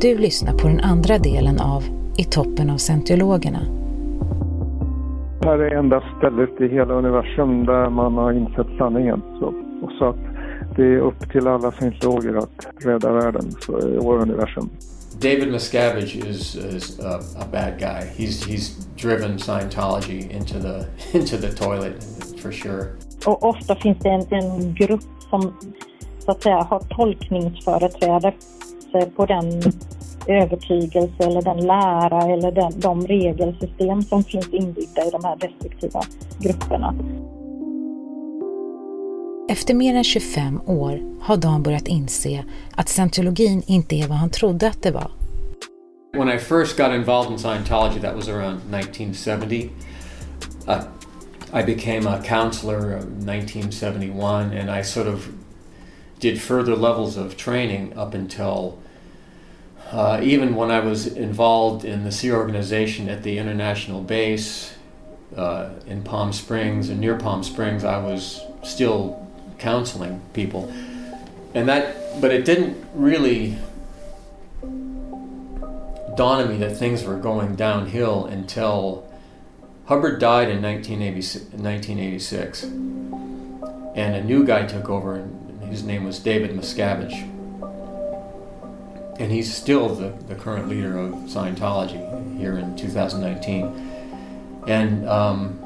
Du lyssnar på den andra delen av I toppen av scientologerna. Det här är enda stället i hela universum där man har insett sanningen. Så, och så att det är upp till alla scientologer att rädda världen vår universum. David Miscavige is, is a, a, bad guy. He's, he's driven Scientology into the, into the toilet for sure. Och ofta finns det en, en grupp som så att säga har tolkningsföreträde på den övertygelse eller den lära eller den, de regelsystem som finns inbyggda i de här destruktiva grupperna. Efter mer än 25 år har Dan börjat inse att scientologin inte är vad han trodde att det var. When I first got involved in Scientology, that was around 1970. Uh, I became a counselor in 1971 and I sort of did further levels of training up until uh, even when I was involved in the Sea organization at the international base uh, in Palm Springs and near Palm Springs, I was still counseling people, and that, but it didn't really dawn on me that things were going downhill until Hubbard died in 1986, and a new guy took over, and his name was David Miscavige and he's still the, the current leader of Scientology here in 2019. And um,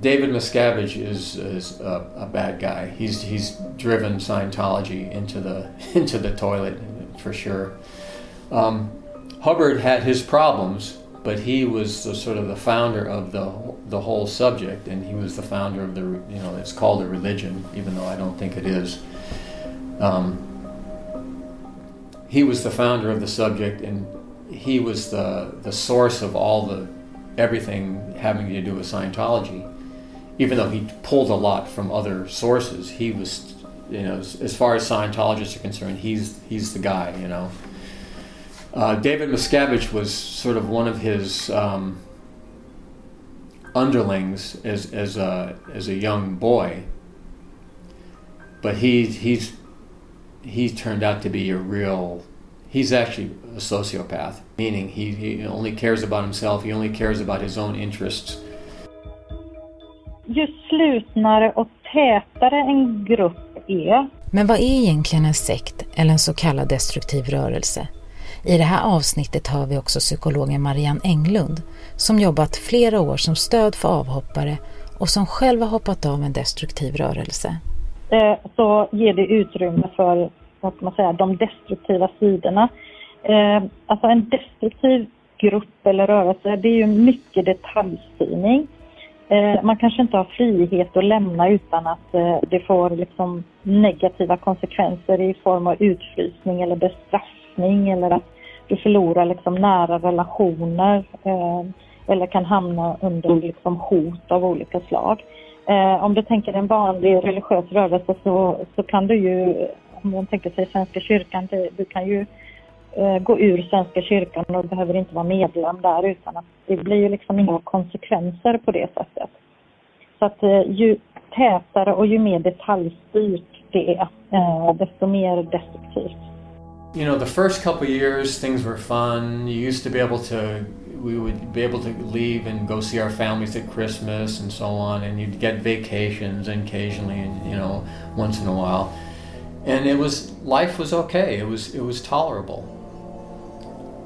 David Miscavige is, is a, a, bad guy. He's, he's driven Scientology into the, into the toilet for sure. Um, Hubbard had his problems, but he was the, sort of the founder of the, the whole subject, and he was the founder of the, you know, it's called a religion, even though I don't think it is. Um, he was the founder of the subject and he was the, the source of all the everything having to do with Scientology. Even though he pulled a lot from other sources, he was, you know, as, as far as Scientologists are concerned, he's he's the guy, you know. Uh, David Miscavige was sort of one of his um, underlings as as a as a young boy, but he he's he turned out to be a real he's actually a sociopath meaning he, he only cares about himself he only cares about his own interests ju slutnare och tätare en grupp är. Men vad är egentligen en sekt eller en så kallad destruktiv rörelse? I det här avsnittet hör vi också psykologen Marianne Englund som jobbat flera år som stöd för avhoppare och som själv har hoppat av en destruktiv rörelse. Eh, så ger det utrymme för vad ska man säga, de destruktiva sidorna. Eh, alltså en destruktiv grupp eller rörelse, det är ju mycket detaljstyrning. Eh, man kanske inte har frihet att lämna utan att eh, det får liksom negativa konsekvenser i form av utfrysning eller bestraffning eller att du förlorar liksom nära relationer eh, eller kan hamna under liksom hot av olika slag. Eh, om du tänker en vanlig religiös rörelse så, så kan du ju, om man tänker sig Svenska kyrkan, du, du kan ju eh, gå ur Svenska kyrkan och behöver inte vara medlem där utan att det blir ju liksom inga konsekvenser på det sättet. Så att eh, ju tätare och ju mer detaljstyrt det är, eh, desto mer destruktivt. You know, the first couple years things were fun. You used to be able to we would be able to leave and go see our families at Christmas and so on, and you'd get vacations occasionally, and you know, once in a while, and it was life was okay. It was it was tolerable.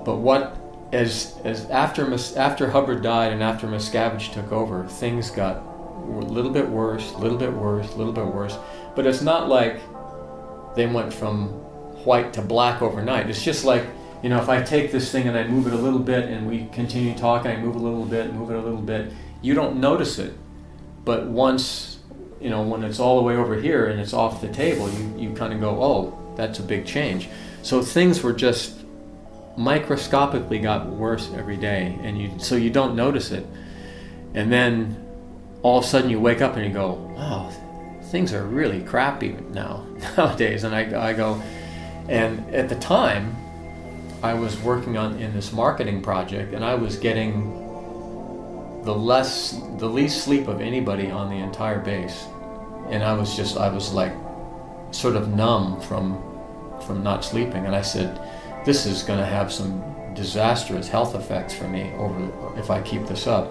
But what as as after after Hubbard died and after Miscavige took over, things got a little bit worse, a little bit worse, a little bit worse. But it's not like they went from white to black overnight. It's just like you know, if I take this thing and I move it a little bit and we continue talking, I move a little bit, move it a little bit, you don't notice it. But once, you know, when it's all the way over here and it's off the table, you, you kind of go, oh, that's a big change. So things were just microscopically got worse every day, and you so you don't notice it. And then all of a sudden you wake up and you go, wow, things are really crappy now nowadays. And I, I go, and at the time, I was working on in this marketing project, and I was getting the less, the least sleep of anybody on the entire base, and I was just, I was like, sort of numb from, from not sleeping. And I said, this is going to have some disastrous health effects for me over if I keep this up.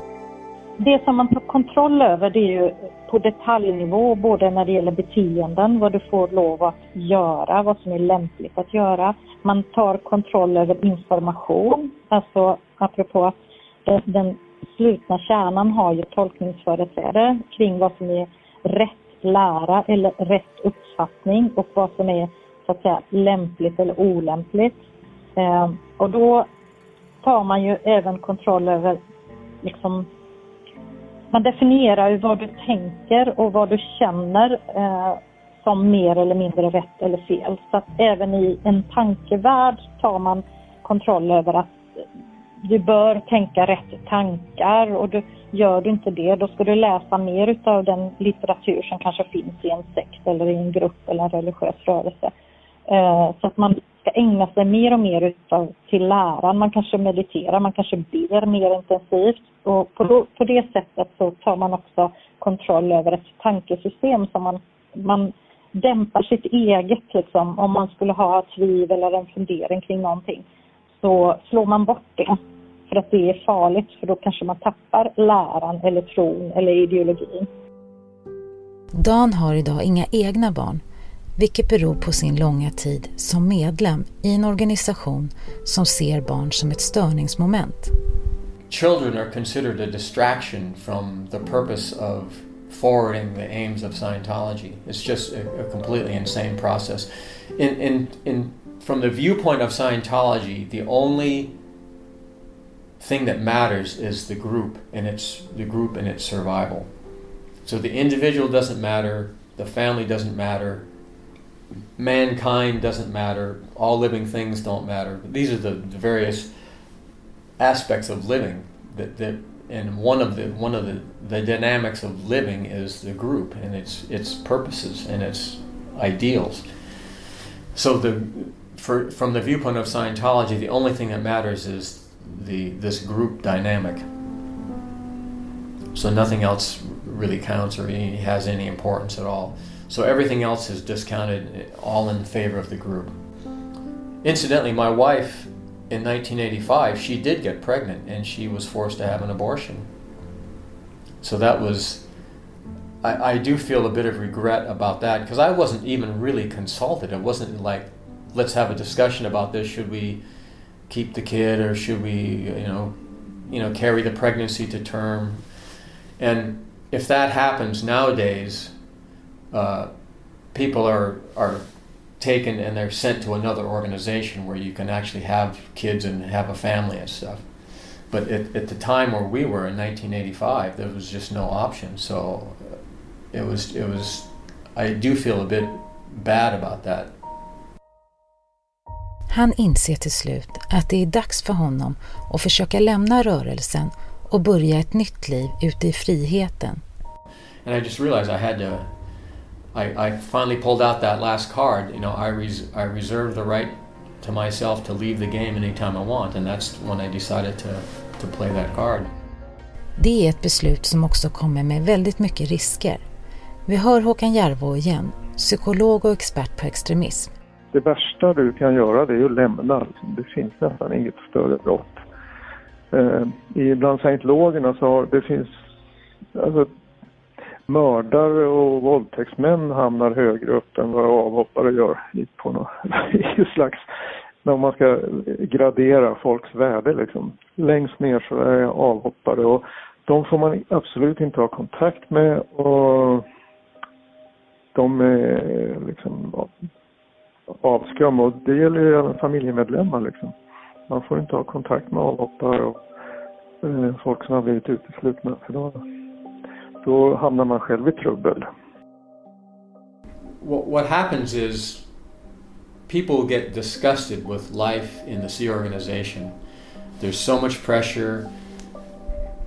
Det som man tar kontroll över det är ju på detaljnivå, både när det gäller beteenden, vad du får lov att göra, vad som är lämpligt att göra. Man tar kontroll över information, alltså apropå att den, den slutna kärnan har ju tolkningsföreträde kring vad som är rätt lära eller rätt uppfattning och vad som är så att säga lämpligt eller olämpligt. Eh, och då tar man ju även kontroll över liksom man definierar ju vad du tänker och vad du känner eh, som mer eller mindre rätt eller fel. Så att även i en tankevärld tar man kontroll över att du bör tänka rätt tankar och du, gör du inte det då ska du läsa mer utav den litteratur som kanske finns i en sekt eller i en grupp eller en religiös rörelse. Eh, så att man ska ägna sig mer och mer utav, till läran. Man kanske mediterar, man kanske ber mer intensivt och på, på det sättet så tar man också kontroll över ett tankesystem som man, man dämpar sitt eget liksom. Om man skulle ha tvivel eller en fundering kring någonting så slår man bort det. För att det är farligt för då kanske man tappar läran eller tron eller ideologin. Dan har idag inga egna barn vilket beror på sin långa tid som medlem i en organisation som ser barn som ett störningsmoment. Children are considered a distraction from the purpose of forwarding the aims of Scientology. It's just a, a completely insane process. In, in, in, from the viewpoint of Scientology, the only thing that matters is the group and its the group and its survival. So the individual doesn't matter, the family doesn't matter, mankind doesn't matter, all living things don't matter. These are the, the various aspects of living that, that and one of the one of the, the dynamics of living is the group and its its purposes and its ideals. So the for, from the viewpoint of Scientology, the only thing that matters is the this group dynamic. So nothing else really counts or has any importance at all. So everything else is discounted all in favor of the group. Incidentally, my wife in 1985, she did get pregnant and she was forced to have an abortion. So that was, I, I do feel a bit of regret about that because I wasn't even really consulted. It wasn't like, let's have a discussion about this. Should we keep the kid or should we, you know, you know, carry the pregnancy to term? And if that happens nowadays, uh, people are are taken and they're sent to another organization where you can actually have kids and have a family and stuff. But at, at the time where we were in 1985, there was just no option. So uh, it was it was. I do feel a bit bad about that. Han inser till slut att det är dags för honom att försöka lämna rörelsen och börja ett nytt liv ute i friheten. And I just realized I had to I, I finally pulled out that last card. You know, I, res- I reserve the right to myself to leave the game anytime I want, and that's when I decided to, to play that card. Det är ett beslut som också kommer med väldigt mycket risker. Vi hör Håkan Järvå igen, psykolog och expert på extremism. Det värsta du kan göra det är att lämna. Det finns nästan inget större brott. Eh, bland scientologerna så har det finns, alltså mördare och våldtäktsmän hamnar högre upp än vad avhoppare gör på något slags, när man ska gradera folks värde liksom. Längst ner så är avhoppare och de får man absolut inte ha kontakt med och de är liksom avskum och det gäller ju även familjemedlemmar liksom. Man får inte ha kontakt med avhoppare och eh, folk som har blivit uteslutna för då då hamnar man själv i trubbel. What happens is people get disgusted with life in the Sea organization. There's so much pressure.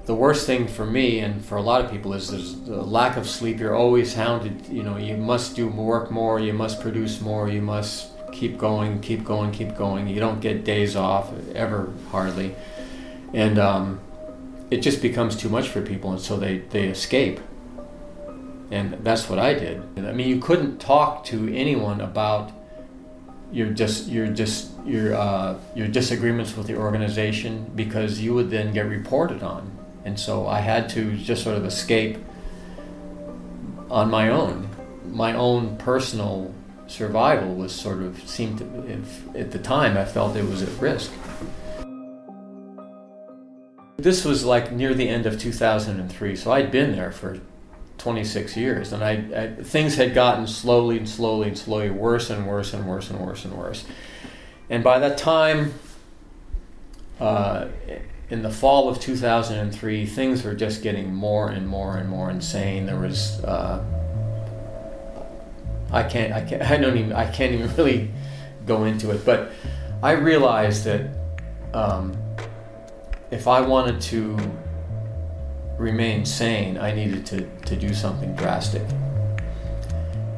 The worst thing for me and for a lot of people is there's the lack of sleep. You're always hounded. You know, you must do more work more. You must produce more. You must keep going, keep going, keep going. You don't get days off ever, hardly. And um, it just becomes too much for people, and so they, they escape. And that's what I did. I mean, you couldn't talk to anyone about your just your just your uh, your disagreements with the organization because you would then get reported on, and so I had to just sort of escape on my own. My own personal survival was sort of seemed to if, at the time I felt it was at risk. This was like near the end of 2003, so I'd been there for 26 years, and I, I, things had gotten slowly and slowly and slowly worse and worse and worse and worse and worse. And by that time, uh, in the fall of 2003, things were just getting more and more and more insane. There was uh, I can't I can't I don't even I can't even really go into it, but I realized that um, if I wanted to remain sane, I needed to, to do something drastic.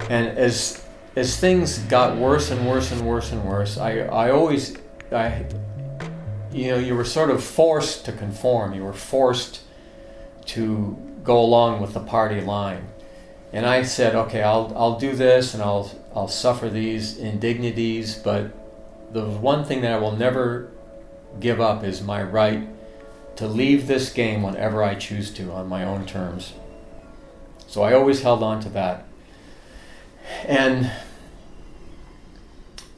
And as as things got worse and worse and worse and worse, I, I always I you know, you were sort of forced to conform. You were forced to go along with the party line. And I said, okay, I'll I'll do this and I'll I'll suffer these indignities, but the one thing that I will never give up is my right to leave this game whenever I choose to on my own terms. So I always held on to that. And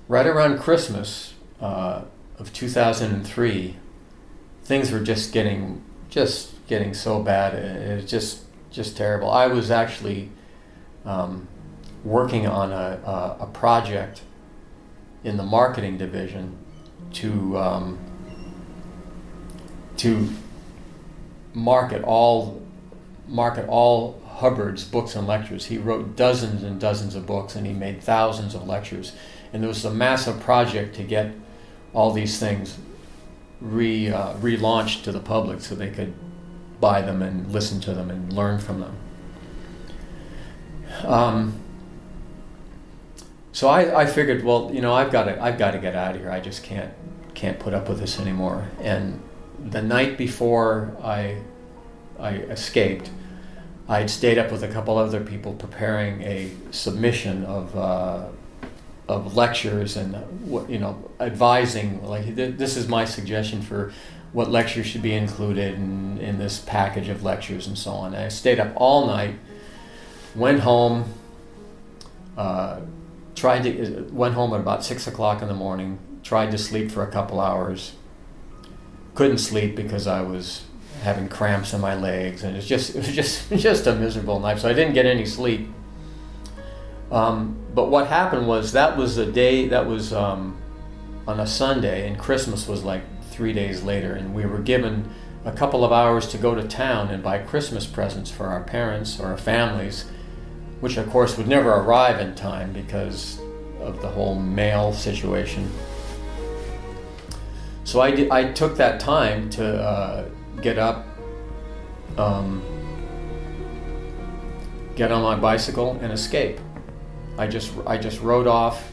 right around Christmas uh, of 2003, things were just getting just getting so bad. It was just just terrible. I was actually um, working on a, a, a, project in the marketing division to um, to market all market all Hubbard's books and lectures. He wrote dozens and dozens of books and he made thousands of lectures. And there was a massive project to get all these things re uh, relaunched to the public so they could buy them and listen to them and learn from them. Um, so I, I figured, well, you know, I've got to I've got to get out of here. I just can't can't put up with this anymore. And the night before I I escaped, I had stayed up with a couple other people preparing a submission of uh, of lectures and you know advising like this is my suggestion for what lectures should be included in, in this package of lectures and so on. And I stayed up all night, went home, uh, tried to went home at about six o'clock in the morning, tried to sleep for a couple hours, couldn't sleep because I was having cramps in my legs, and it's just it was just just a miserable night. So I didn't get any sleep. Um, but what happened was that was a day that was um, on a Sunday, and Christmas was like three days later, and we were given a couple of hours to go to town and buy Christmas presents for our parents or our families, which of course would never arrive in time because of the whole mail situation. So I, did, I took that time to uh, get up, um, get on my bicycle, and escape. I just I just rode off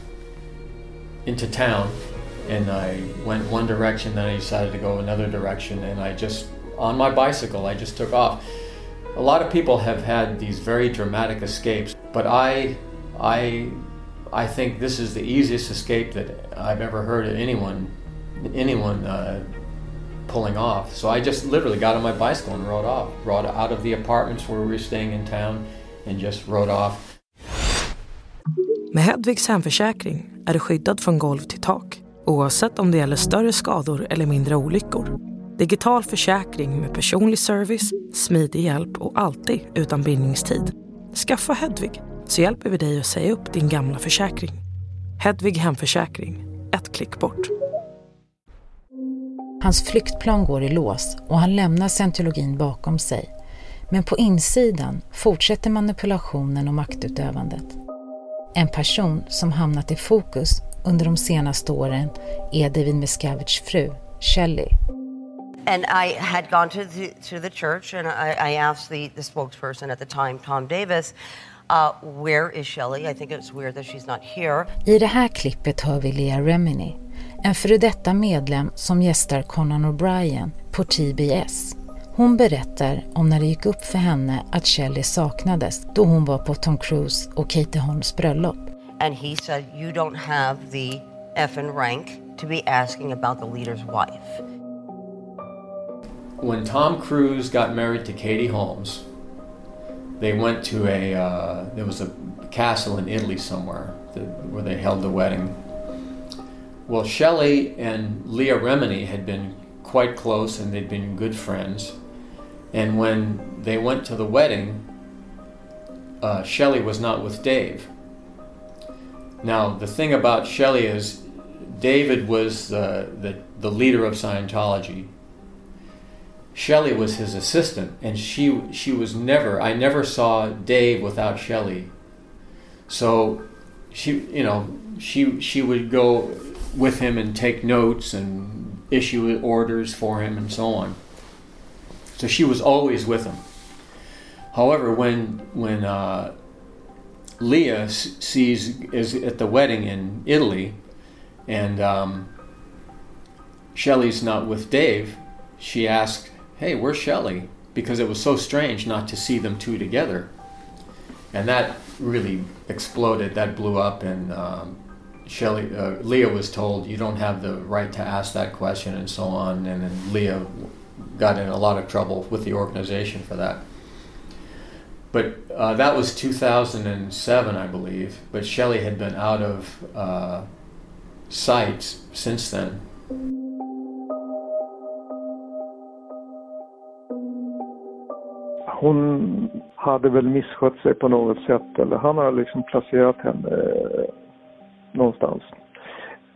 into town, and I went one direction. Then I decided to go another direction, and I just on my bicycle I just took off. A lot of people have had these very dramatic escapes, but I I I think this is the easiest escape that I've ever heard of anyone anyone uh, pulling off. So I just literally got on my bicycle and rode off. Rode out of the apartments where we were staying in town and just rode off. Med Hedvigs hemförsäkring är du skyddad från golv till tak oavsett om det gäller större skador eller mindre olyckor. Digital försäkring med personlig service, smidig hjälp och alltid utan bindningstid. Skaffa Hedvig så hjälper vi dig att säga upp din gamla försäkring. Hedvig Hemförsäkring, ett klick bort. Hans flyktplan går i lås och han lämnar scientologin bakom sig. Men på insidan fortsätter manipulationen och maktutövandet. En person som hamnat i fokus under de senaste åren är David Miscaviges fru, Shelley. And I had gone to the, to the church and I, I asked the, the spokesperson at the time, Tom Davis, Uh, where is Shelley? I think it's weird that she's not here. I det här klippet hör vi Lea Remini, en före detta medlem som gästar Conan O'Brien på TBS. Hon berättar om när det gick upp för henne att Shelley saknades då hon var på Tom Cruise och Katie Holmes bröllop. And he said, you don't have the effing rank to be asking about the leader's wife. When Tom Cruise got married to Katie Holmes, they went to a uh, there was a castle in Italy somewhere that, where they held the wedding. Well, Shelley and Leah Remini had been quite close and they'd been good friends. And when they went to the wedding, uh, Shelley was not with Dave. Now, the thing about Shelley is David was the, the, the leader of Scientology. Shelley was his assistant, and she she was never. I never saw Dave without Shelley. So, she you know she she would go with him and take notes and issue orders for him and so on. So she was always with him. However, when when uh, Leah sees is at the wedding in Italy, and um, Shelley's not with Dave, she asks, "Hey, where's Shelley?" Because it was so strange not to see them two together, and that really exploded. That blew up, and um, Shelley, uh, Leah was told, "You don't have the right to ask that question," and so on. And then Leah got in a lot of trouble with the organization for that. But uh, that was 2007, I believe. But Shelley had been out of uh, sight since then. Hon hade väl misskött sig på något sätt eller han har liksom placerat henne eh, någonstans.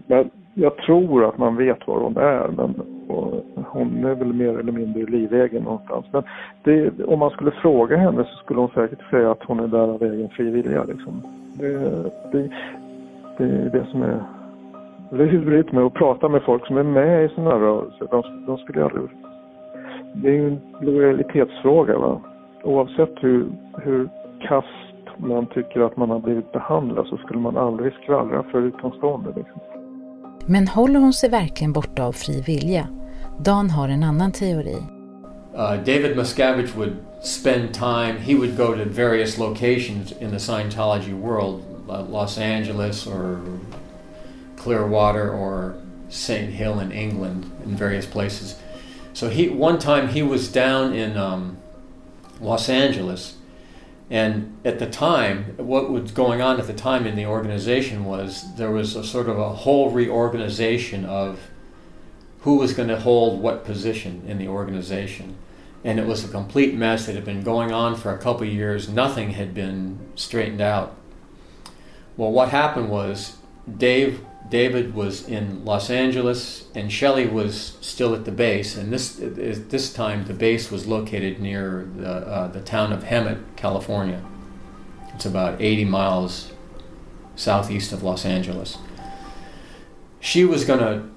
Men jag tror att man vet var hon är men hon är väl mer eller mindre livegen någonstans. Men det, om man skulle fråga henne så skulle hon säkert säga att hon är där av egen frivilliga. Liksom. Det, det, det är det som är lurigt med att prata med folk som är med i sådana här rörelser. De, de skulle aldrig... Det är ju en lojalitetsfråga. Va? Oavsett hur, hur kast man tycker att man har blivit behandlad så skulle man aldrig skvallra för utomstående. Liksom. Men håller hon sig verkligen borta av fri vilja? Dan har en annan teori. Uh, David Miscavige would spend time, he would go to various locations in the Scientology world, Los Angeles or Clearwater or St. Hill in England, in various places. So he one time he was down in um, Los Angeles and at the time, what was going on at the time in the organization was there was a sort of a whole reorganization of who was going to hold what position in the organization. And it was a complete mess. that had been going on for a couple years. Nothing had been straightened out. Well, what happened was Dave David was in Los Angeles, and Shelley was still at the base. And this this time, the base was located near the, uh, the town of Hemet, California. It's about 80 miles southeast of Los Angeles. She was going to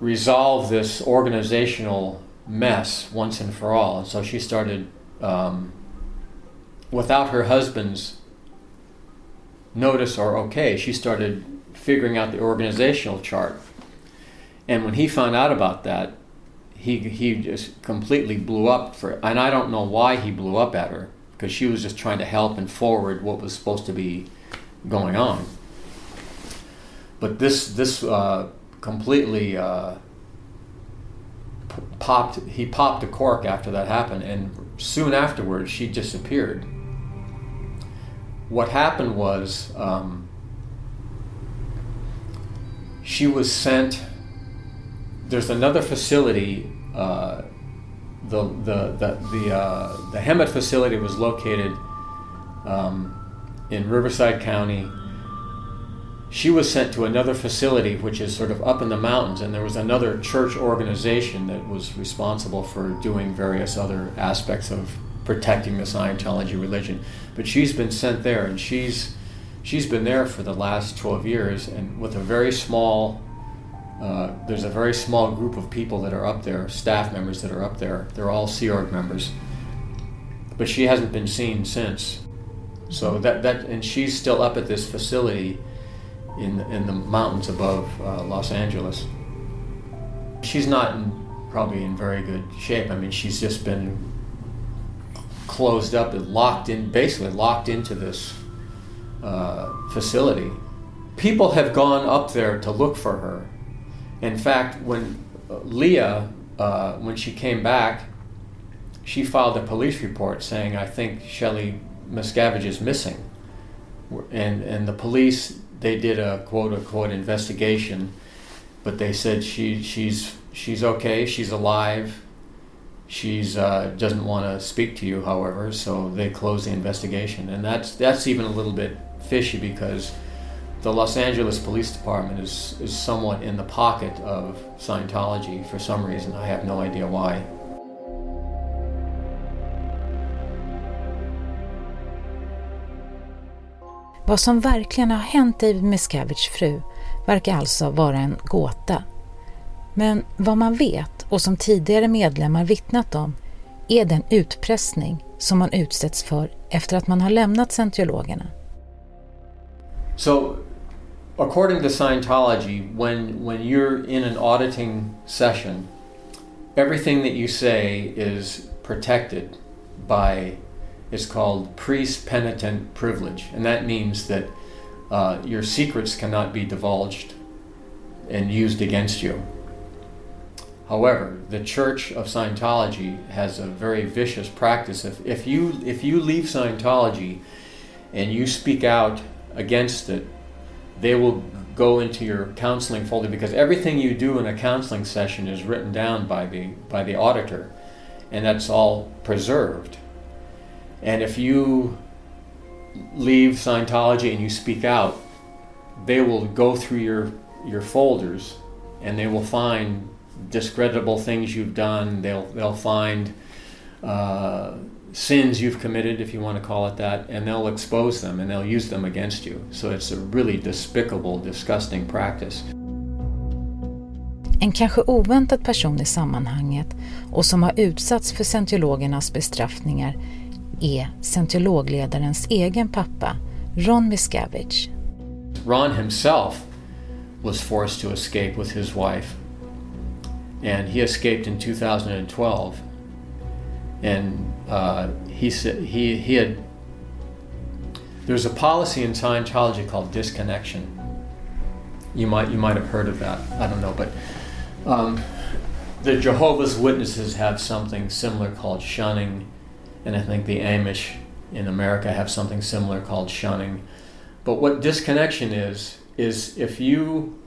resolve this organizational mess once and for all, so she started, um, without her husband's notice or okay, she started figuring out the organizational chart. And when he found out about that, he he just completely blew up for it. and I don't know why he blew up at her because she was just trying to help and forward what was supposed to be going on. But this this uh, completely uh, popped. He popped a cork after that happened, and soon afterwards she disappeared. What happened was. Um, she was sent. There's another facility. Uh, the the the the, uh, the Hemet facility was located um, in Riverside County. She was sent to another facility, which is sort of up in the mountains, and there was another church organization that was responsible for doing various other aspects of protecting the Scientology religion. But she's been sent there, and she's she's been there for the last 12 years and with a very small uh, there's a very small group of people that are up there staff members that are up there. They're all sea org members. But she hasn't been seen since. So that, that and she's still up at this facility in, in the mountains above uh, los angeles. She's not in, probably in very good shape. I mean she's just been closed up and locked in basically locked into this uh, facility. people have gone up there to look for her. In fact, when uh, Leah, uh, when she came back, she filed a police report saying, "I think Shelley Miscavige is missing," and and the police they did a quote unquote investigation, but they said she she's she's okay, she's alive. She's uh, doesn't want to speak to you, however, so they closed the investigation, and that's that's even a little bit fishy because the Los Angeles Police Department is, is somewhat in the pocket of Scientology for some reason. I have no idea why. Vad som verkligen har hänt David Miscaviges fru verkar alltså vara en gåta. Men vad man vet och som tidigare medlemmar vittnat om är den utpressning som man utsätts för efter att man har lämnat scientologerna. So, according to Scientology, when when you're in an auditing session, everything that you say is protected by is called priest penitent privilege, and that means that uh, your secrets cannot be divulged and used against you. However, the Church of Scientology has a very vicious practice. If, if, you, if you leave Scientology and you speak out against it, they will go into your counseling folder because everything you do in a counseling session is written down by the, by the auditor, and that's all preserved. And if you leave Scientology and you speak out, they will go through your, your folders and they will find discreditable things you've done. They'll they'll find uh, sins you've committed, if you want to call it that, and they'll expose them and they'll use them against you. So it's a really despicable, disgusting practice. En kanske oväntad person i sammanhanget och som har utsatts för scientologernas bestraffningar är scientologledarens egen pappa, Ron Miscavige. Ron himself was forced to escape with his wife and he escaped in 2012. And uh, he said he he had. There's a policy in Scientology called disconnection. You might you might have heard of that. I don't know, but um, the Jehovah's Witnesses have something similar called shunning, and I think the Amish in America have something similar called shunning. But what disconnection is is if you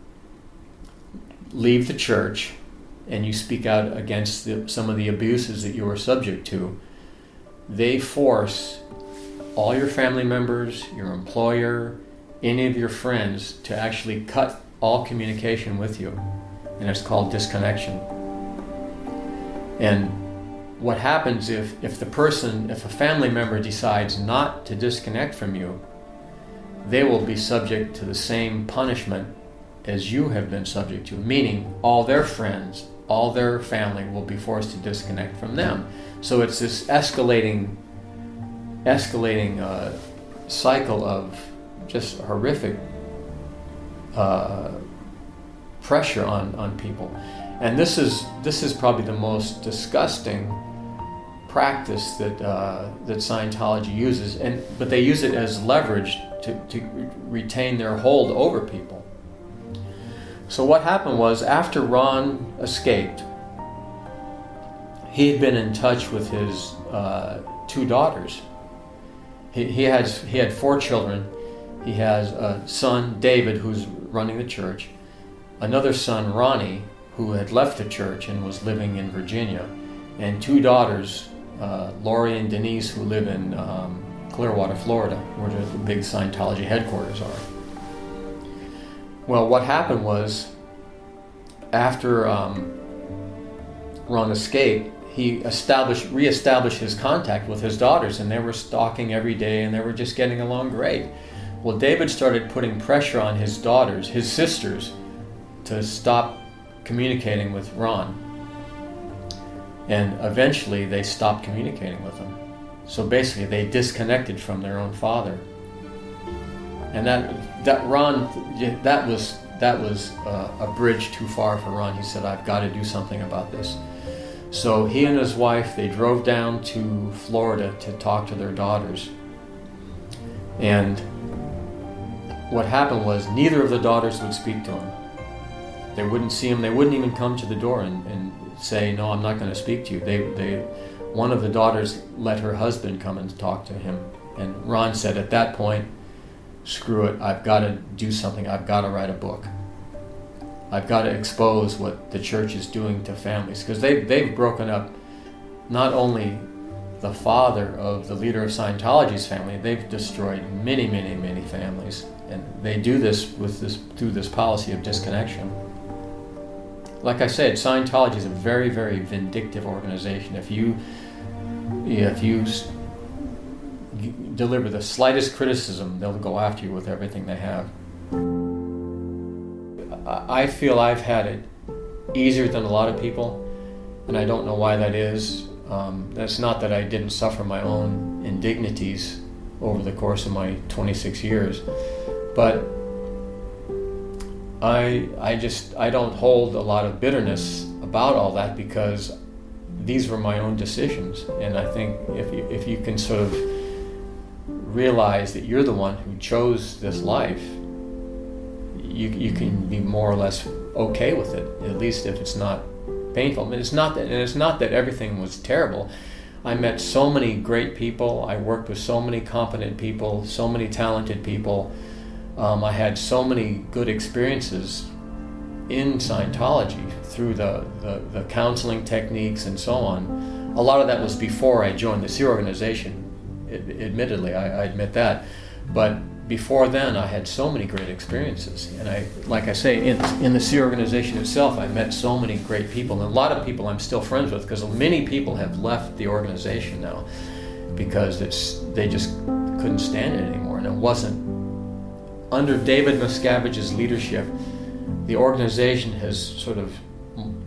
leave the church and you speak out against the, some of the abuses that you are subject to, they force all your family members, your employer, any of your friends to actually cut all communication with you. And it's called disconnection. And what happens if, if the person, if a family member decides not to disconnect from you, they will be subject to the same punishment as you have been subject to, meaning all their friends, all their family will be forced to disconnect from them. So it's this escalating, escalating uh, cycle of just horrific uh, pressure on, on people. And this is this is probably the most disgusting practice that uh, that Scientology uses, and but they use it as leverage to, to retain their hold over people. So, what happened was after Ron escaped, he had been in touch with his uh, two daughters. He, he, has, he had four children. He has a son, David, who's running the church, another son, Ronnie, who had left the church and was living in Virginia, and two daughters, uh, Lori and Denise, who live in um, Clearwater, Florida, where the big Scientology headquarters are. Well, what happened was after um, Ron escaped, he established, reestablished his contact with his daughters, and they were stalking every day, and they were just getting along great. Well, David started putting pressure on his daughters, his sisters, to stop communicating with Ron. And eventually, they stopped communicating with him. So basically, they disconnected from their own father. And that that Ron, that was that was uh, a bridge too far for Ron. He said, "I've got to do something about this." So he and his wife they drove down to Florida to talk to their daughters, and what happened was neither of the daughters would speak to him. They wouldn't see him. They wouldn't even come to the door and, and say, "No, I'm not going to speak to you." They, they, one of the daughters let her husband come and talk to him. And Ron said, at that point, "Screw it! I've got to do something. I've got to write a book. I've got to expose what the church is doing to families because they've, they've broken up not only the father of the leader of Scientology's family, they've destroyed many, many, many families, and they do this with this through this policy of disconnection. Like I said, Scientology is a very, very vindictive organization. If you if you deliver the slightest criticism, they'll go after you with everything they have. I feel I've had it easier than a lot of people, and I don't know why that is. Um, that's not that I didn't suffer my own indignities over the course of my 26 years, but I, I just I don't hold a lot of bitterness about all that because these were my own decisions, and I think if you, if you can sort of realize that you're the one who chose this life, you, you can be more or less okay with it, at least if it's not painful. And it's not that, and it's not that everything was terrible. I met so many great people. I worked with so many competent people, so many talented people. Um, I had so many good experiences in Scientology through the, the, the, counseling techniques and so on. A lot of that was before I joined the Sea organization, admittedly, I, I admit that. But before then, I had so many great experiences, and I, like I say, in, in the Sea organization itself, I met so many great people, and a lot of people I'm still friends with because many people have left the organization now because it's they just couldn't stand it anymore, and it wasn't under David Miscavige's leadership. The organization has sort of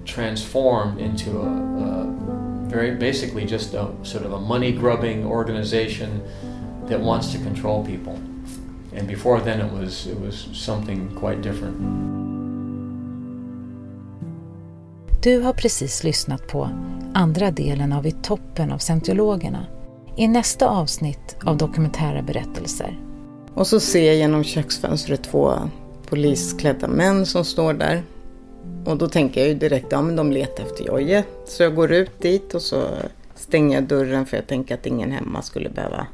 transformed into a, a very basically just a sort of a money grubbing organization that wants to control people. And before then it was, it was something quite different. Du har precis lyssnat på andra delen av I toppen av scientologerna i nästa avsnitt av Dokumentära berättelser. Och så ser jag genom köksfönstret två polisklädda män som står där. Och då tänker jag ju direkt, ja men de letar efter Jojje. Så jag går ut dit och så stänger jag dörren för jag tänker att ingen hemma skulle behöva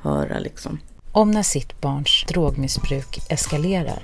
höra liksom om när sitt barns drogmissbruk eskalerar